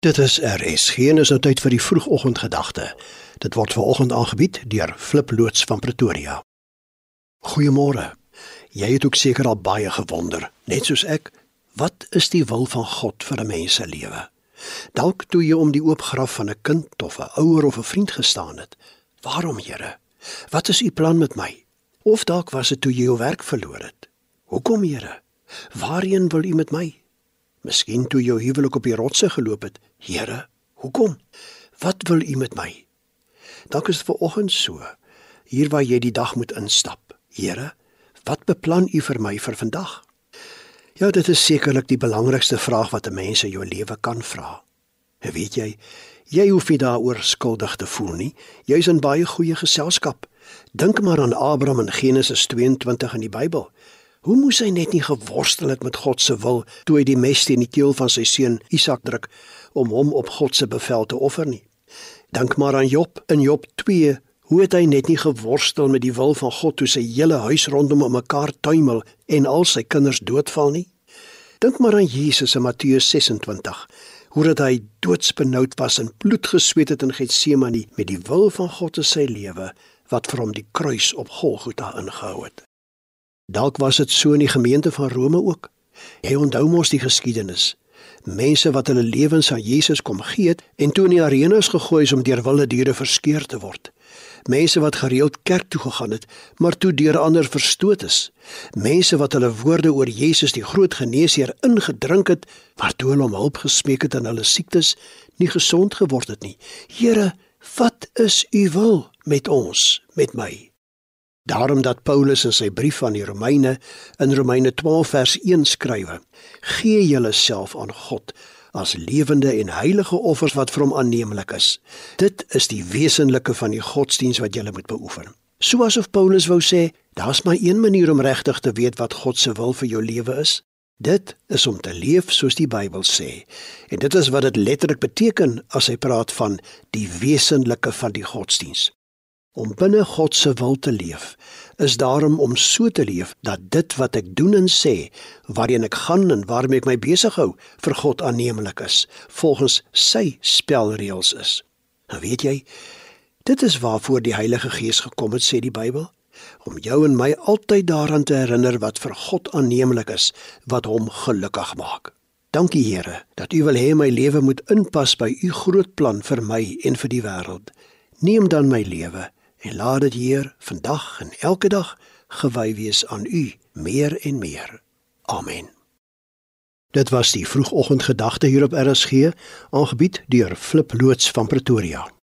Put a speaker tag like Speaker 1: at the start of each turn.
Speaker 1: Dit is RS. Geen is nou tyd vir die vroegoggendgedagte. Dit word ver oggend aangebied deur Flip loods van Pretoria. Goeiemôre. Jy het ook seker al baie gewonder, net soos ek, wat is die wil van God vir 'n mens se lewe? Dalk toe jy om die oop graf van 'n kind of 'n ouer of 'n vriend gestaan het. Waarom, Here? Wat is u plan met my? Of dalk was dit toe jy jou werk verloor het. Hoekom, Here? Waarheen wil u met my? Miskien toe jou huwelik op die rotse geloop het. Here, hoekom? Wat wil U met my? Dalk is dit ver oggend so. Hier waar jy die dag moet instap. Here, wat beplan U vir my vir vandag? Ja, dit is sekerlik die belangrikste vraag wat 'n mens in jou lewe kan vra. En weet jy, jy hoef nie daaroor skuldig te voel nie. Jy's in baie goeie geselskap. Dink maar aan Abraham in Genesis 22 in die Bybel. Hoe moes hy net nie geworstel het met God se wil toe hy die mes teen die keel van sy seun Isak druk om hom op God se bevel te offer nie? Dink maar aan Job in Job 2. Hoe het hy net nie geworstel met die wil van God toe sy hele huis rondom hom mekaar tuimel en al sy kinders doodval nie? Dink maar aan Jesus in Matteus 26. Hoe dat hy doodsbenoud was en bloed gesweet het in Getsemane met die wil van God in sy lewe wat vir hom die kruis op Golgotha ingehou het. Dalk was dit so in die gemeente van Rome ook. Hy onthou mos die geskiedenis. Mense wat hulle lewens aan Jesus kom gee het en toe in die arenas gegooi is om deur wilde diere verskeur te word. Mense wat gereeld kerk toe gegaan het, maar toe deur ander verstoot is. Mense wat hulle woorde oor Jesus die groot geneesheer ingedrink het, maar toe hulle om hulp gesmeek het aan hulle siektes, nie gesond geword het nie. Here, wat is u wil met ons, met my? Daarom dat Paulus in sy brief aan die Romeine in Romeine 12 vers 1 skrywe: Gee julleself aan God as lewende en heilige offers wat vir hom aanneemlik is. Dit is die wesenlike van die godsdiens wat jy moet beoefen. Soos of Paulus wou sê, daar's maar een manier om regtig te weet wat God se wil vir jou lewe is. Dit is om te leef soos die Bybel sê. En dit is wat dit letterlik beteken as hy praat van die wesenlike van die godsdiens. Om binne God se wil te leef is daarom om so te leef dat dit wat ek doen en sê, waarheen ek gaan en waarmee ek my besig hou, vir God aanneemlik is, volgens sy spelreëls is. Nou weet jy, dit is waarvoor die Heilige Gees gekom het, sê die Bybel, om jou en my altyd daaraan te herinner wat vir God aanneemlik is, wat hom gelukkig maak. Dankie Here dat U wil hê my lewe moet inpas by U groot plan vir my en vir die wêreld. Neem dan my lewe en laat dit Heer vandag en elke dag gewy wees aan U meer en meer. Amen. Dit was die vroegoggendgedagte hier op RSG, aangebied deur Flip loods van Pretoria.